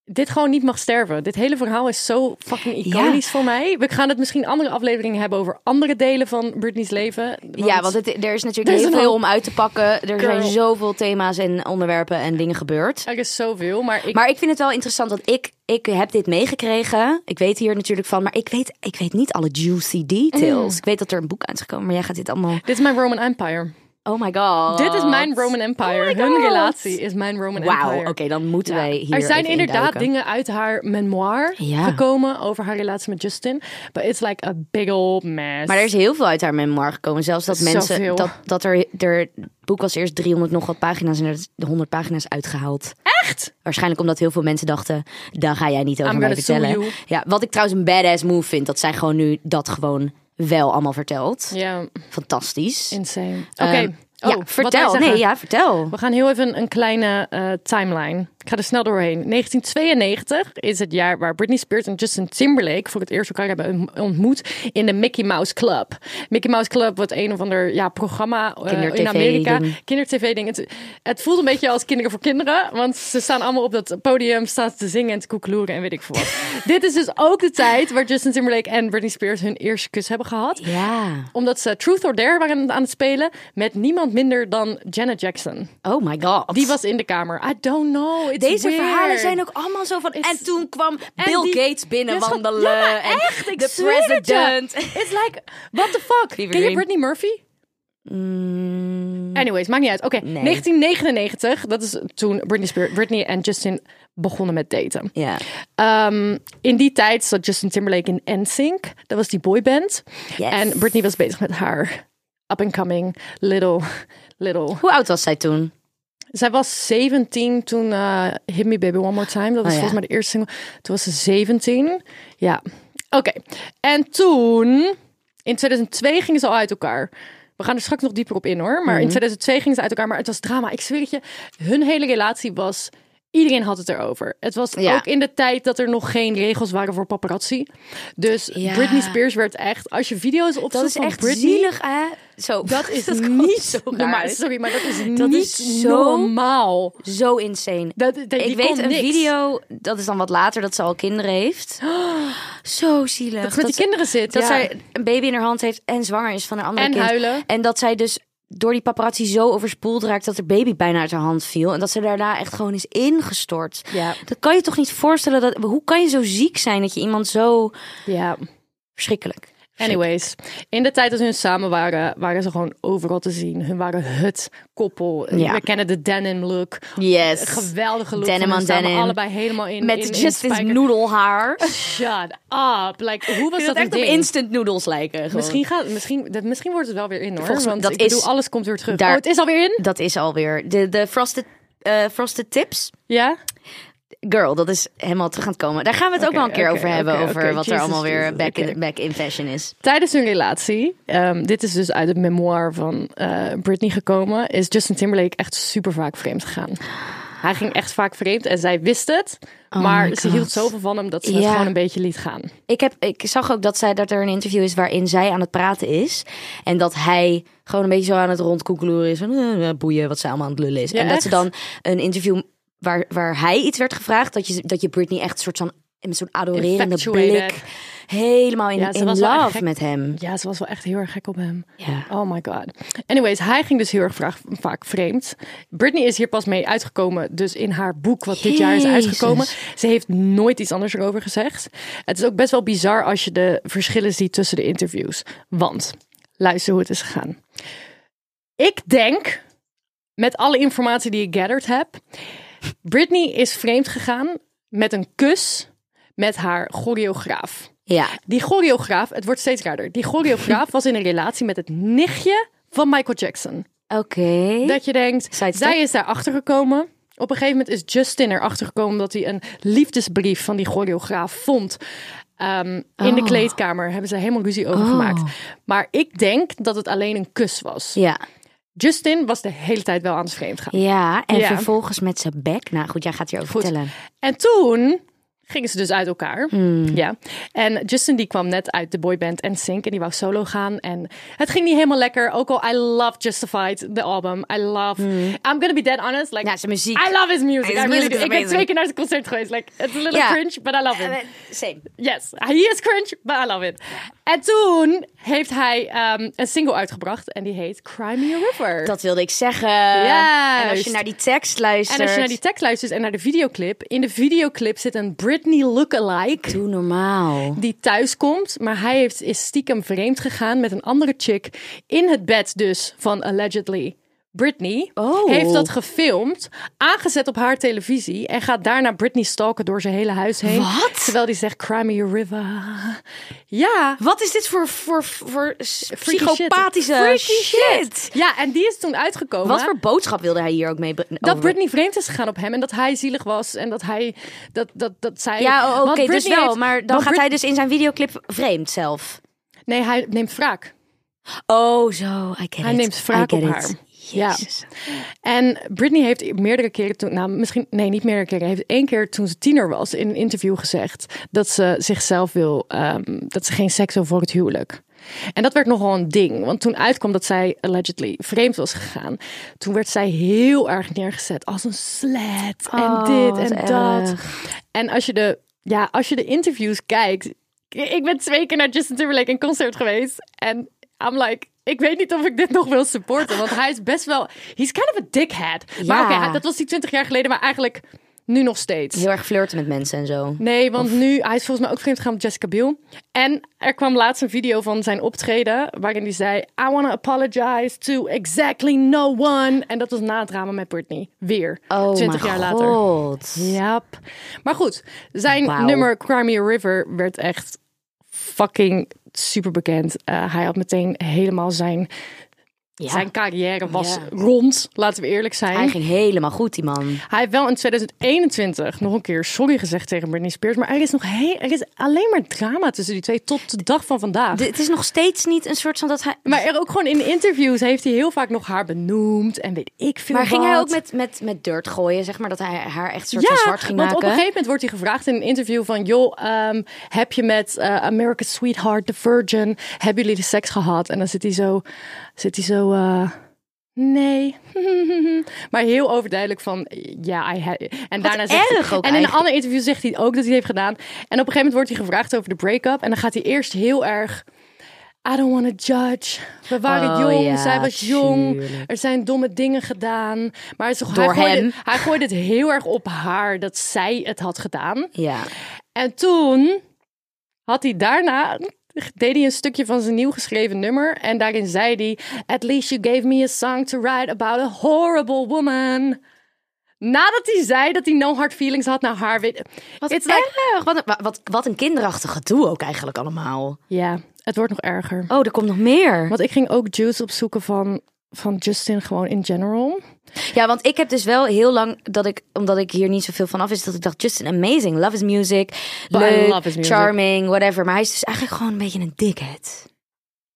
dit gewoon niet mag sterven. Dit hele verhaal is zo fucking iconisch voor mij. We gaan het misschien andere afleveringen hebben over andere delen van Britney's leven. Ja, want het, er is natuurlijk Er is heel veel om uit te pakken. Er Girl. zijn zoveel thema's en onderwerpen en dingen gebeurd. Er is zoveel, maar ik... Maar ik vind het wel interessant, want ik, ik heb dit meegekregen. Ik weet hier natuurlijk van, maar ik weet, ik weet niet alle juicy details. Mm. Ik weet dat er een boek uit is gekomen, maar jij gaat dit allemaal... dit is mijn Roman Empire. Oh my god. Dit is mijn Roman Empire. Oh Hun relatie is mijn Roman Wauw, Empire. oké, dan moeten Ja. wij hier Er zijn inderdaad induiken. dingen uit haar memoir Ja. gekomen over haar relatie met Justin. But it's like a big old mess. Maar er is heel veel uit haar memoir gekomen. Zelfs dat Zoveel. mensen, dat, dat er, er, boek was eerst 300 nog wat pagina's en er is de 100 pagina's uitgehaald. echt? Waarschijnlijk omdat heel veel mensen dachten, daar ga jij niet over mij vertellen. Ja, wat ik trouwens een badass move vind, dat zij gewoon nu dat gewoon wel allemaal vertelt. Ja, Fantastisch. insane. Oké. Ehm, Oh, ja, wat vertel. Nee, ja, vertel. We gaan heel even een kleine eh, timeline. Ik ga er snel doorheen. 1992 is het jaar waar Britney Spears en Justin Timberlake voor het eerst elkaar hebben ontmoet in de Mickey Mouse Club. Mickey Mouse Club wordt een of ander ja, programma eh, in Amerika. ding. Kinder-tv ding. Het, het voelt een beetje als kinderen voor kinderen, want ze staan allemaal op dat podium, staan te zingen en te koekeloeren en weet ik veel wat. Dit is dus ook de tijd waar Justin Timberlake en Britney Spears hun eerste kus hebben gehad Ja. omdat ze Truth or Dare waren aan het spelen met niemand minder dan Janet Jackson. Oh my god. Die was in de kamer. I don't know. Deze weird. verhalen zijn ook allemaal zo van. It's- en toen kwam Bill die- Gates binnenwandelen. Ja, echt, ik de het president. It's like, what the fuck? Ken je. Britney Murphy? Mm, Anyways, maakt niet uit. Oké, Nee. 1999. Dat is toen Britney, Spears, Britney en Justin begonnen met daten. ja. Ehm, in die tijd zat Justin Timberlake in NSYNC. Dat was die boyband. Yes. En Britney was bezig met haar up-and-coming little, little Hoe oud was zij toen? Zij was 17 toen eh, Hit Me Baby One More Time. Dat was Oh, ja. volgens mij de eerste single. Toen was ze 17. Ja, oké. En toen, in 2002 gingen ze al uit elkaar. We gaan er straks nog dieper op in hoor. Maar Mhm. in 2002 gingen ze uit elkaar. Maar het was drama. Ik zweer het je, hun hele relatie was... Iedereen had het erover. Het was Ja. ook in de tijd dat er nog geen regels waren voor paparazzi. Dus Ja. Britney Spears werd echt... Als je video's opzoekt Dat is van echt Britney... zielig, hè? Zo. Dat is niet zo uit. Sorry, maar dat is Dat niet is zo- normaal. Zo insane. Dat, ik weet een niks. video, dat is dan wat later, dat ze al kinderen heeft. Zo zielig. Dat ze met die ze- kinderen zit. Dat ja. zij een baby in haar hand heeft en zwanger is van een andere En kind. huilen. En dat zij dus door die paparazzi zo overspoeld raakt dat er baby bijna uit haar hand viel. En dat ze daarna echt gewoon is ingestort. Ja. Dat kan je toch niet voorstellen? Dat, hoe kan je zo ziek zijn dat je iemand zo Ja. verschrikkelijk. Anyways, in de tijd dat hun samen waren, waren ze gewoon overal te zien. Hun waren het koppel. Ja. We kennen de denim look. Yes. Geweldige look. Denim denim. Allebei helemaal in. in, Met in Justin's spijker- noedelhaar. Shut up. Like, hoe was Dat dat echt op instant noodles lijken. gewoon. Misschien, gaat, misschien, dat, misschien wordt het wel weer in hoor. Volgens want dat ik bedoel, is- alles komt weer terug. daar- Oh, het is alweer in? Dat is alweer. De, de frosted, eh, frosted tips. Ja? Girl, dat is helemaal terug aan het komen. Daar gaan we het ook wel een keer over hebben. over wat er allemaal weer back, in, back in fashion is. Tijdens hun relatie, ehm, dit is dus uit het memoir van eh, Britney gekomen, is Justin Timberlake echt super vaak vreemd gegaan. Hij ging echt vaak vreemd en zij wist het. Oh maar ze hield zoveel van hem dat ze het gewoon een beetje liet gaan. Ik, heb, ik zag ook dat, zij, dat er een interview is waarin zij aan het praten is. En dat hij gewoon een beetje zo aan het rondkoekeloeren is. Van, eh, boeien wat zij allemaal aan het lullen is. Ja, en dat ze dan een interview waar, waar hij iets werd gevraagd. Dat je, dat je Britney echt een soort van met zo'n adorerende blik helemaal in, Ja, in love met hem. Ja, ze was wel echt heel erg gek op hem. Ja. Oh my god. Anyways, hij ging dus heel erg vraag- vaak vreemd. Britney is hier pas mee uitgekomen, dus in haar boek wat dit jaar is uitgekomen. Ze heeft nooit iets anders erover gezegd. Het is ook best wel bizar als je de verschillen ziet tussen de interviews. Want, luister hoe het is gegaan. Ik denk, met alle informatie die ik gathered heb, Britney is vreemd gegaan met een kus met haar choreograaf. Ja. Die choreograaf, het wordt steeds raarder. Die choreograaf was in een relatie met het nichtje van Michael Jackson. Oké. Dat je denkt, Sidestep. zij is daar achter gekomen. Op een gegeven moment is Justin erachter gekomen omdat hij een liefdesbrief van die choreograaf vond. Ehm, in de Oh. kleedkamer hebben ze helemaal ruzie over gemaakt. Maar ik denk dat het alleen een kus was. Ja. Justin was de hele tijd wel aan het vreemd gaan. Ja, en Ja. vervolgens met zijn bek. Nou goed, jij gaat hierover Goed. vertellen. En toen gingen ze dus uit elkaar. Hmm. Ja. En Justin die kwam net uit de boyband NSYNC en die wou solo gaan. En het ging niet helemaal lekker. Ook al I love Justified, de album. I love... I'm gonna be dead honest. Like, Hmm. Ja, zijn muziek. I love his music. His I Ik ben twee keer naar zijn concert geweest. Like, it's a little Ja. cringe, but I love him. Same. Yes, he is cringe, but I love it. En toen heeft hij ehm, een single uitgebracht en die heet Cry Me a River. Dat wilde ik zeggen. Juist. En als je naar die tekst luistert. en als je naar die tekst luistert en naar de videoclip, in de videoclip zit een Britney lookalike Doe normaal. die thuis komt, maar hij heeft, is stiekem vreemd gegaan met een andere chick in het bed dus van allegedly Britney. Oh. Heeft dat gefilmd, aangezet op haar televisie en gaat daarna Britney stalken door zijn hele huis heen. Wat? Terwijl die zegt, cry me river. Ja. Wat is dit voor, voor, voor Freaky psychopathische shit. Freaky shit? Ja, en die is toen uitgekomen. Wat voor boodschap wilde hij hier ook mee? dat Britney vreemd is gegaan op hem en dat hij zielig was en dat hij dat dat dat zij Ja, oh, oké, dus wel. heeft- maar dan gaat Brit- hij dus in zijn videoclip vreemd zelf. nee hij neemt wraak Oh, zo. I get hij it. neemt wraak op haar ja en Britney heeft meerdere keren toen nou misschien nee niet meerdere keren heeft één keer toen ze tiener was in een interview gezegd dat ze zichzelf wil ehm, dat ze geen seks wil voor het huwelijk en dat werd nogal een ding, want toen uitkwam dat zij allegedly vreemd was gegaan, toen werd zij heel erg neergezet als een slet en Oh, dit en dat. erg. En als je de, ja, als je de interviews kijkt. Ik ben twee keer naar Justin Timberlake in concert geweest. En I'm like, ik weet niet of ik dit nog wil supporten. Want hij is best wel, he's kind of a dickhead. Maar Ja. oké, dat was die 20 jaar geleden, maar eigenlijk nu nog steeds. Heel erg flirten met mensen en zo. Nee, want nu, hij is volgens mij ook vreemd gegaan met Jessica Biel. En er kwam laatst een video van zijn optreden, waarin hij zei, I want to apologize to exactly no one. En dat was na het drama met Britney. Weer, Oh, 20 mijn jaar later. God. Yep. Maar goed, zijn Wauw. nummer Cry Me a River werd echt fucking super bekend. Eh, hij had meteen helemaal zijn, Ja. zijn carrière was Ja. rond, laten we eerlijk zijn. Hij ging helemaal goed, die man. Hij heeft wel in 2021 nog een keer sorry gezegd tegen Britney Spears. Maar er is nog heel, er is alleen maar drama tussen die twee tot de dag van vandaag. De- het is nog steeds niet een soort van dat hij... maar er ook gewoon in interviews heeft hij heel vaak nog haar benoemd. En weet ik veel Maar ging hij ook met, met, met dirt gooien, zeg maar? Dat hij haar echt soort Ja, van zwart ging want maken? op een gegeven moment wordt hij gevraagd in een interview van... joh, ehm, heb je met eh America's Sweetheart, The Virgin... hebben jullie de seks gehad? En dan zit hij zo... Zit hij zo eh, nee. maar heel overduidelijk van... ja, I had... En daarna zegt hij, ook En in een ander interview zegt hij ook dat hij het heeft gedaan. En op een gegeven moment wordt hij gevraagd over de break-up. En dan gaat hij eerst heel erg... I don't want to judge. We waren Oh, jong, ja, zij was jong. tuurlijk. Er zijn domme dingen gedaan. Maar Door hij, gooide, hem. hij gooide het heel erg op haar dat zij het had gedaan. Ja. En toen had hij daarna deed hij een stukje van zijn nieuw geschreven nummer en daarin zei hij: "At least you gave me a song to write about a horrible woman." Nadat hij zei dat hij no hard feelings had naar haar, Wat It's like- erg. Wat, een- wat, wat een kinderachtig gedoe ook eigenlijk allemaal. ja, het wordt nog erger. Oh, er komt nog meer. Want ik ging ook juice opzoeken van van Justin gewoon in general. Ja, want ik heb dus wel heel lang dat ik, omdat ik hier niet zoveel van af is, dat ik dacht, Justin, amazing, love his music, leuk, love his music. charming, whatever. Maar hij is dus eigenlijk gewoon een beetje een dickhead.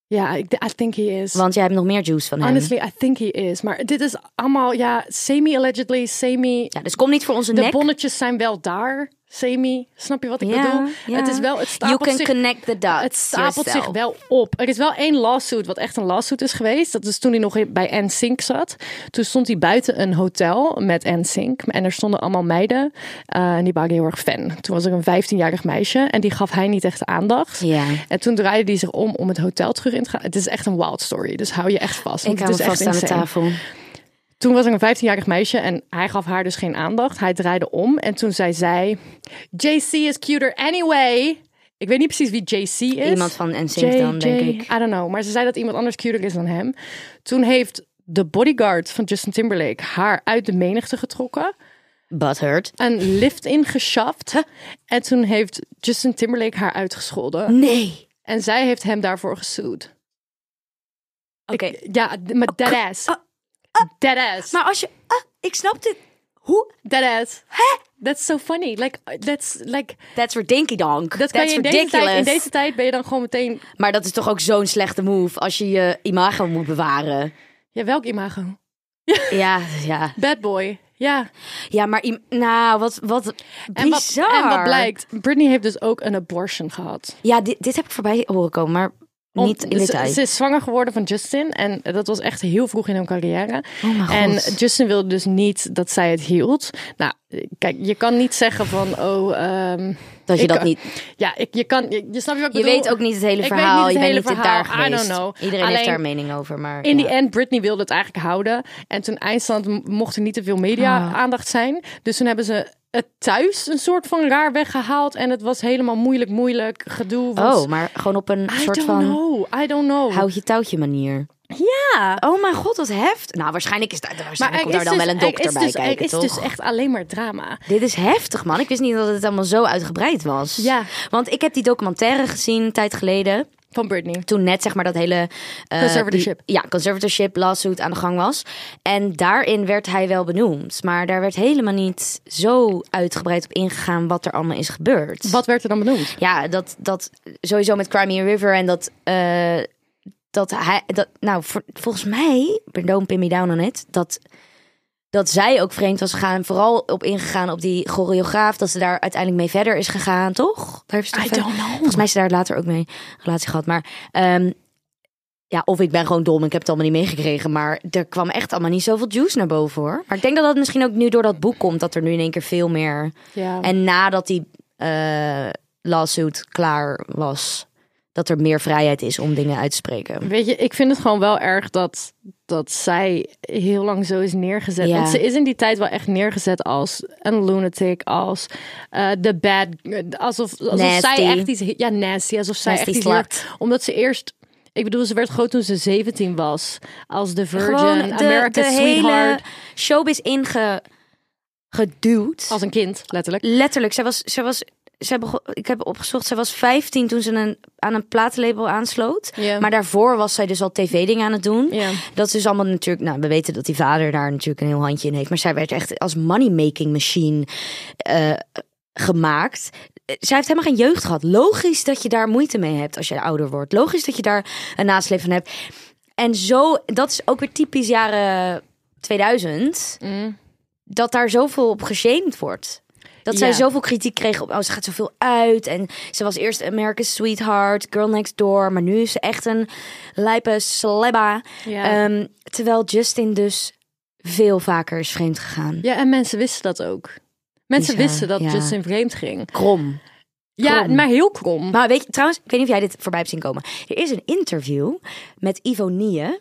Ja, I think he is. Want jij hebt nog meer juice van hem. Honestly, I think he is. Maar dit is allemaal, ja, semi-allegedly, semi... Ja, dus kom niet voor onze De nek. bonnetjes zijn wel daar, semi. Snap je wat ik bedoel? Het is wel, het You stapelt can zich... connect the dots. Het stapelt yourself. zich wel op. Er is wel één lawsuit wat echt een lawsuit is geweest. Dat is toen hij nog bij NSYNC zat. Toen stond hij buiten een hotel met NSYNC. En er stonden allemaal meiden. eh, en die waren heel erg fan. Toen was er een 15-jarig meisje. En die gaf hij niet echt aandacht. En toen draaide hij zich om om het hotel terug in te gaan. Het is echt een wild story. Dus hou je echt vast. Ik hou het is vast aan echt de tafel. Toen was er een 15-jarig meisje en hij gaf haar dus geen aandacht. Hij draaide om en toen zei zij... JC is cuter anyway. Ik weet niet precies wie JC is. Iemand van NSYNC dan, denk ik. I don't know. Maar ze zei dat iemand anders cuter is dan hem. Toen heeft de bodyguard van Justin Timberlake haar uit de menigte getrokken. Butthurt. Een lift ingeschaft. En toen heeft Justin Timberlake haar uitgescholden. Nee. En zij heeft hem daarvoor gesued. Oké. Ik- Ja, maar dead ass. Dead ass. Maar als je... ah, ik snap dit. Hoe? Dead ass. Hè? That's so funny. Like, that's like... That's for dinky donk. Dat kan je in deze, tijd, in deze tijd ben je dan gewoon meteen... Maar dat is toch ook zo'n slechte move als je je imago moet bewaren. Ja, welk imago? Ja, ja. Bad boy. Ja. Ja, maar nou, wat, wat En wat, bizar. en wat blijkt, Britney heeft dus ook een abortion gehad. Ja, dit, dit heb ik voorbij horen komen, maar Om- niet in ze- detail. Ze is zwanger geworden van Justin en dat was echt heel vroeg in hun carrière. Oh En. Justin wilde dus niet dat zij het hield. Nou, kijk, je kan niet zeggen van, oh, ehm, dat je dat kan- niet... ja, ik, je kan, je, je snapt wat ik Je bedoel? weet ook niet het hele Ik weet verhaal. niet het je bent hele niet daar verhaal. I don't know. Iedereen heeft daar een mening over, maar In ja. die end, Britney wilde het eigenlijk houden. En toen eindstand mocht er niet te veel media-aandacht zijn. Dus toen hebben ze het thuis een soort van raar weggehaald. En het was helemaal moeilijk, moeilijk gedoe. Was, Oh, maar gewoon op een I soort van know. I don't know. houtje touwtje manier. ja. Oh mijn god, wat heft. Nou, waarschijnlijk is daar, waarschijnlijk komt daar dan wel een dokter er is bij dus, kijken, Er is dus echt alleen maar drama. Dit is heftig, man. Ik wist niet dat het allemaal zo uitgebreid was. Ja. Want ik heb die documentaire gezien een tijd geleden. Van Britney. Toen net zeg maar dat hele... eh, Conservatorship. die- ja, conservatorship lawsuit aan de gang was. En daarin werd hij wel benoemd. Maar daar werd helemaal niet zo uitgebreid op ingegaan wat er allemaal is gebeurd. Wat werd er dan benoemd? Ja, dat, dat sowieso met Crimea River en dat... eh, dat hij, dat, nou, voor- volgens mij, don't pin me down on it, dat, dat zij ook vreemd was gegaan. en Vooral op ingegaan op die choreograaf, dat ze daar uiteindelijk mee verder is gegaan, toch? Daar heeft I don't know. Volgens mij is ze daar later ook mee een relatie gehad. Maar ehm, ja, of ik ben gewoon dom, ik heb het allemaal niet meegekregen. Maar er kwam echt allemaal niet zoveel juice naar boven hoor. Maar ik denk dat dat misschien ook nu door dat boek komt, dat er nu in één keer veel meer. Ja. En nadat die eh lawsuit klaar was, dat er meer vrijheid is om dingen uit te spreken. Weet je, ik vind het gewoon wel erg dat, dat zij heel lang zo is neergezet. Ja. Want ze is in die tijd wel echt neergezet als een lunatic, als eh, de bad, alsof, alsof Nasty. zij echt iets, ja nasty, alsof zij Nasty echt iets omdat ze eerst, ik bedoel, ze werd groot toen ze 17 was, als de Virgin, de, America's sweetheart, showbiz ingeduwd. als een kind, letterlijk. Letterlijk, zij was, zij was, zij begon, ik heb opgezocht, zij was 15 toen ze een, aan een platenlabel aansloot. Maar daarvoor was zij dus al tv-dingen aan het doen. Dat is dus allemaal natuurlijk, nou, we weten dat die vader daar natuurlijk een heel handje in heeft. Maar zij werd echt als money-making machine eh, gemaakt. Zij heeft helemaal geen jeugd gehad. Logisch dat je daar moeite mee hebt als je ouder wordt. Logisch dat je daar een nasleep van hebt. En zo, dat is ook weer typisch jaren 2000. Dat daar zoveel op geshamed wordt. Dat zij zoveel kritiek kreeg op, oh, ze gaat zoveel uit. En ze was eerst America's Sweetheart, Girl Next Door. Maar nu is ze echt een lijpe slebba. Ja. Ehm, terwijl Justin dus veel vaker is vreemd gegaan. ja, en mensen wisten dat ook. Mensen Bizar, wisten dat ja. Justin vreemd ging. Krom. Ja, Krom. maar heel krom. Maar weet je, trouwens, ik weet niet of jij dit voorbij hebt zien komen. Er is een interview met Ivo Nie.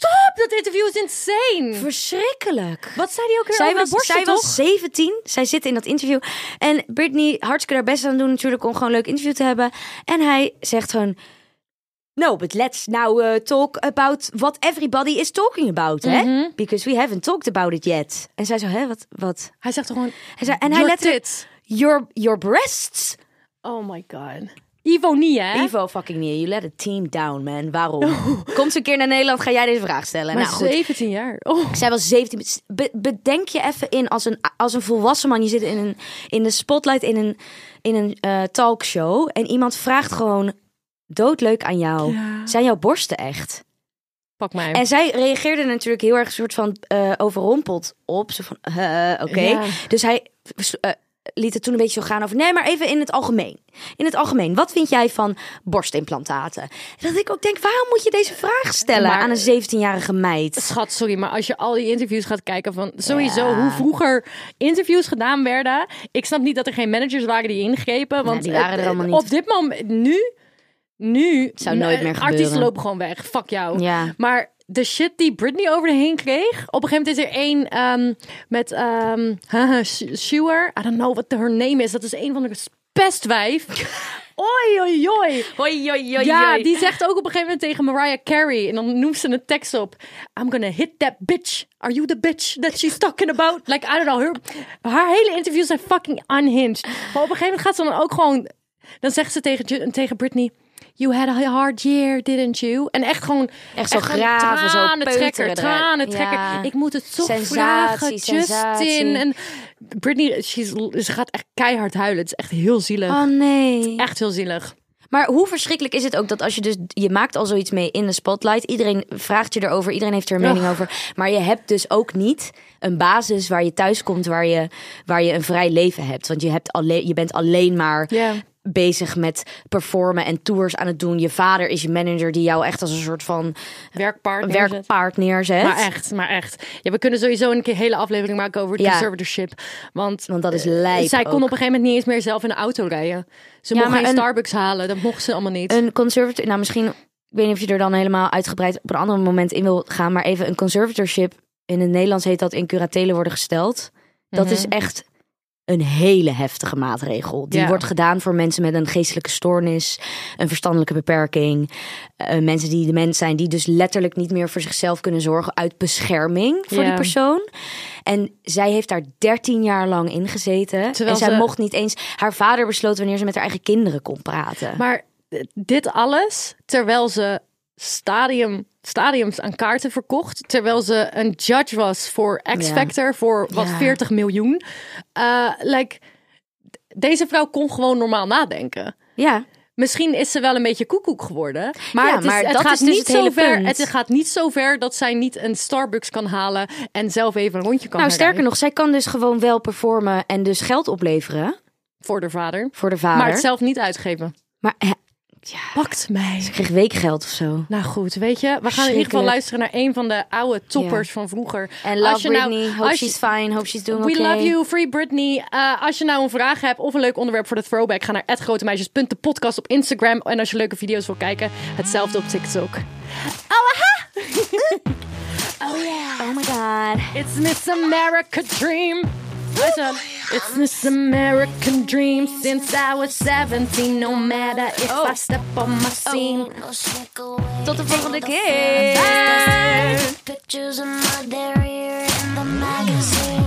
Stop! Dat interview is insane. Verschrikkelijk. Wat zei die ook weer Zij over was, borsten, zij toch? was 17. Zij zit in dat interview. En Britney hartstikke haar best aan doen natuurlijk om gewoon een leuk interview te hebben. En hij zegt gewoon... No, but let's now uh, talk about what everybody is talking about, hè? Mhm. Because we haven't talked about it yet. En zij zo, hè, wat, wat? Hij zegt gewoon... Hij zei, en hij tits. your, your breasts. Oh my god. Ivo niet, hè? Ivo fucking nie, you let a team down, man. Waarom? Komt ze een keer naar Nederland, ga jij deze vraag stellen. Maar nou goed, 17 jaar. Oh. zij was 17. Be- bedenk je even in als een, als een volwassen man. Je zit in, een, in de spotlight in een, in een eh, talkshow. En iemand vraagt gewoon doodleuk aan jou. Ja. Zijn jouw borsten echt? Pak mij. En zij reageerde natuurlijk heel erg soort van eh, overrompeld op. Zo van, oké. Ja. Dus hij eh, liet het toen een beetje zo gaan over... Nee, maar even in het algemeen. In het algemeen, wat vind jij van borstimplantaten? Dat ik ook denk, waarom moet je deze vraag stellen Maar- aan een 17-jarige meid? Schat, sorry, maar als je al die interviews gaat kijken van sowieso Ja. hoe vroeger interviews gedaan werden. Ik snap niet dat er geen managers waren die ingrepen. Want die waren er eh, allemaal niet. Op dit moment, nu, nu. Zou nooit eh, meer gebeuren. Artiesten lopen gewoon weg. Fuck jou. Ja. Maar de shit die Britney over de heen kreeg. Op een gegeven moment is er één ehm, met Schuer. I don't know what her name is. Dat is een van de pestwijf. Oei, oei, oei. Hoi, hoi, hoi, Ja, die zegt ook op een gegeven moment tegen Mariah Carey. En dan noemt ze een tekst op. I'm gonna hit that bitch. Are you the bitch that she's talking about? Like, I don't know. Her, haar hele interviews zijn fucking unhinged. Maar op een gegeven moment gaat ze dan ook gewoon... Dan zegt ze tegen, tegen Britney... You had a hard year, didn't you? En echt gewoon... Echt zo gewoon graven, zo trekker, tranen trekker. Ja. Ik moet het toch Sensatie, vragen, sensatie. Justin. En Britney, she's, ze gaat echt keihard huilen. Het is echt heel zielig. Oh nee. Echt heel zielig. Maar hoe verschrikkelijk is het ook dat als je dus... Je maakt al zoiets mee in de spotlight. Iedereen vraagt je erover. Iedereen heeft er een mening over. Maar je hebt dus ook niet een basis waar je thuis komt. Waar je, waar je een vrij leven hebt. Want je, hebt alleen, je bent alleen maar Ja. Bezig met performen en tours aan het doen. Je vader is je manager die jou echt als een soort van Werkpaard. neerzet. werkpaard neerzet. Maar echt, maar echt. Ja, we kunnen sowieso een keer hele aflevering maken over het Ja. conservatorship. Want, Want dat is eh, lijp zij kon op een gegeven moment niet eens meer zelf in een auto rijden. Ze Ja, mocht geen een- Starbucks halen. Dat mocht ze allemaal niet. Een conservator, nou misschien, ik weet niet of je er dan helemaal uitgebreid op een ander moment in wil gaan, maar even een conservatorship in het Nederlands heet dat in curatelen worden gesteld. Dat is echt een hele heftige maatregel. Die Ja. wordt gedaan voor mensen met een geestelijke stoornis, een verstandelijke beperking, eh, mensen die de mens zijn die dus letterlijk niet meer voor zichzelf kunnen zorgen uit bescherming voor Ja. die persoon. En zij heeft daar 13 jaar lang in gezeten. Terwijl en zij ze- mocht niet eens. Haar vader besloot wanneer ze met haar eigen kinderen kon praten. Maar dit alles terwijl ze stadium, stadiums aan kaarten verkocht. Terwijl ze een judge was voor X. Factor voor wat Ja. 40 miljoen. Eh, like, deze vrouw kon gewoon normaal nadenken. ja. Misschien is ze wel een beetje koekoek geworden. Maar, Ja, het, is, maar het dat gaat is dus niet het zo ver. Het gaat niet zo ver dat zij niet een Starbucks kan halen en zelf even een rondje kan Nou, sterker nog, zij kan dus gewoon wel performen en dus geld opleveren Voor de vader. voor de vader. Maar het zelf niet uitgeven. Maar hè, Pakt mij. ze kreeg weekgeld of zo. Nou goed, weet je, we gaan in ieder geval luisteren naar een van de oude toppers van vroeger. En love Als je nou- Britney, hope als she's fine, hope she's doing We okay. love you, Free Britney. Eh, als je nou een vraag hebt of een leuk onderwerp voor de throwback, ga naar @grotemeisjes.podcast op Instagram. En als je leuke video's wil kijken, hetzelfde op TikTok. Oh my god. It's Miss America Dream. It's this American Dream since I was 17. No matter if oh. I step on my scene. Oh. Tot de volgende keer. Pictures of my diarrhea in the magazine.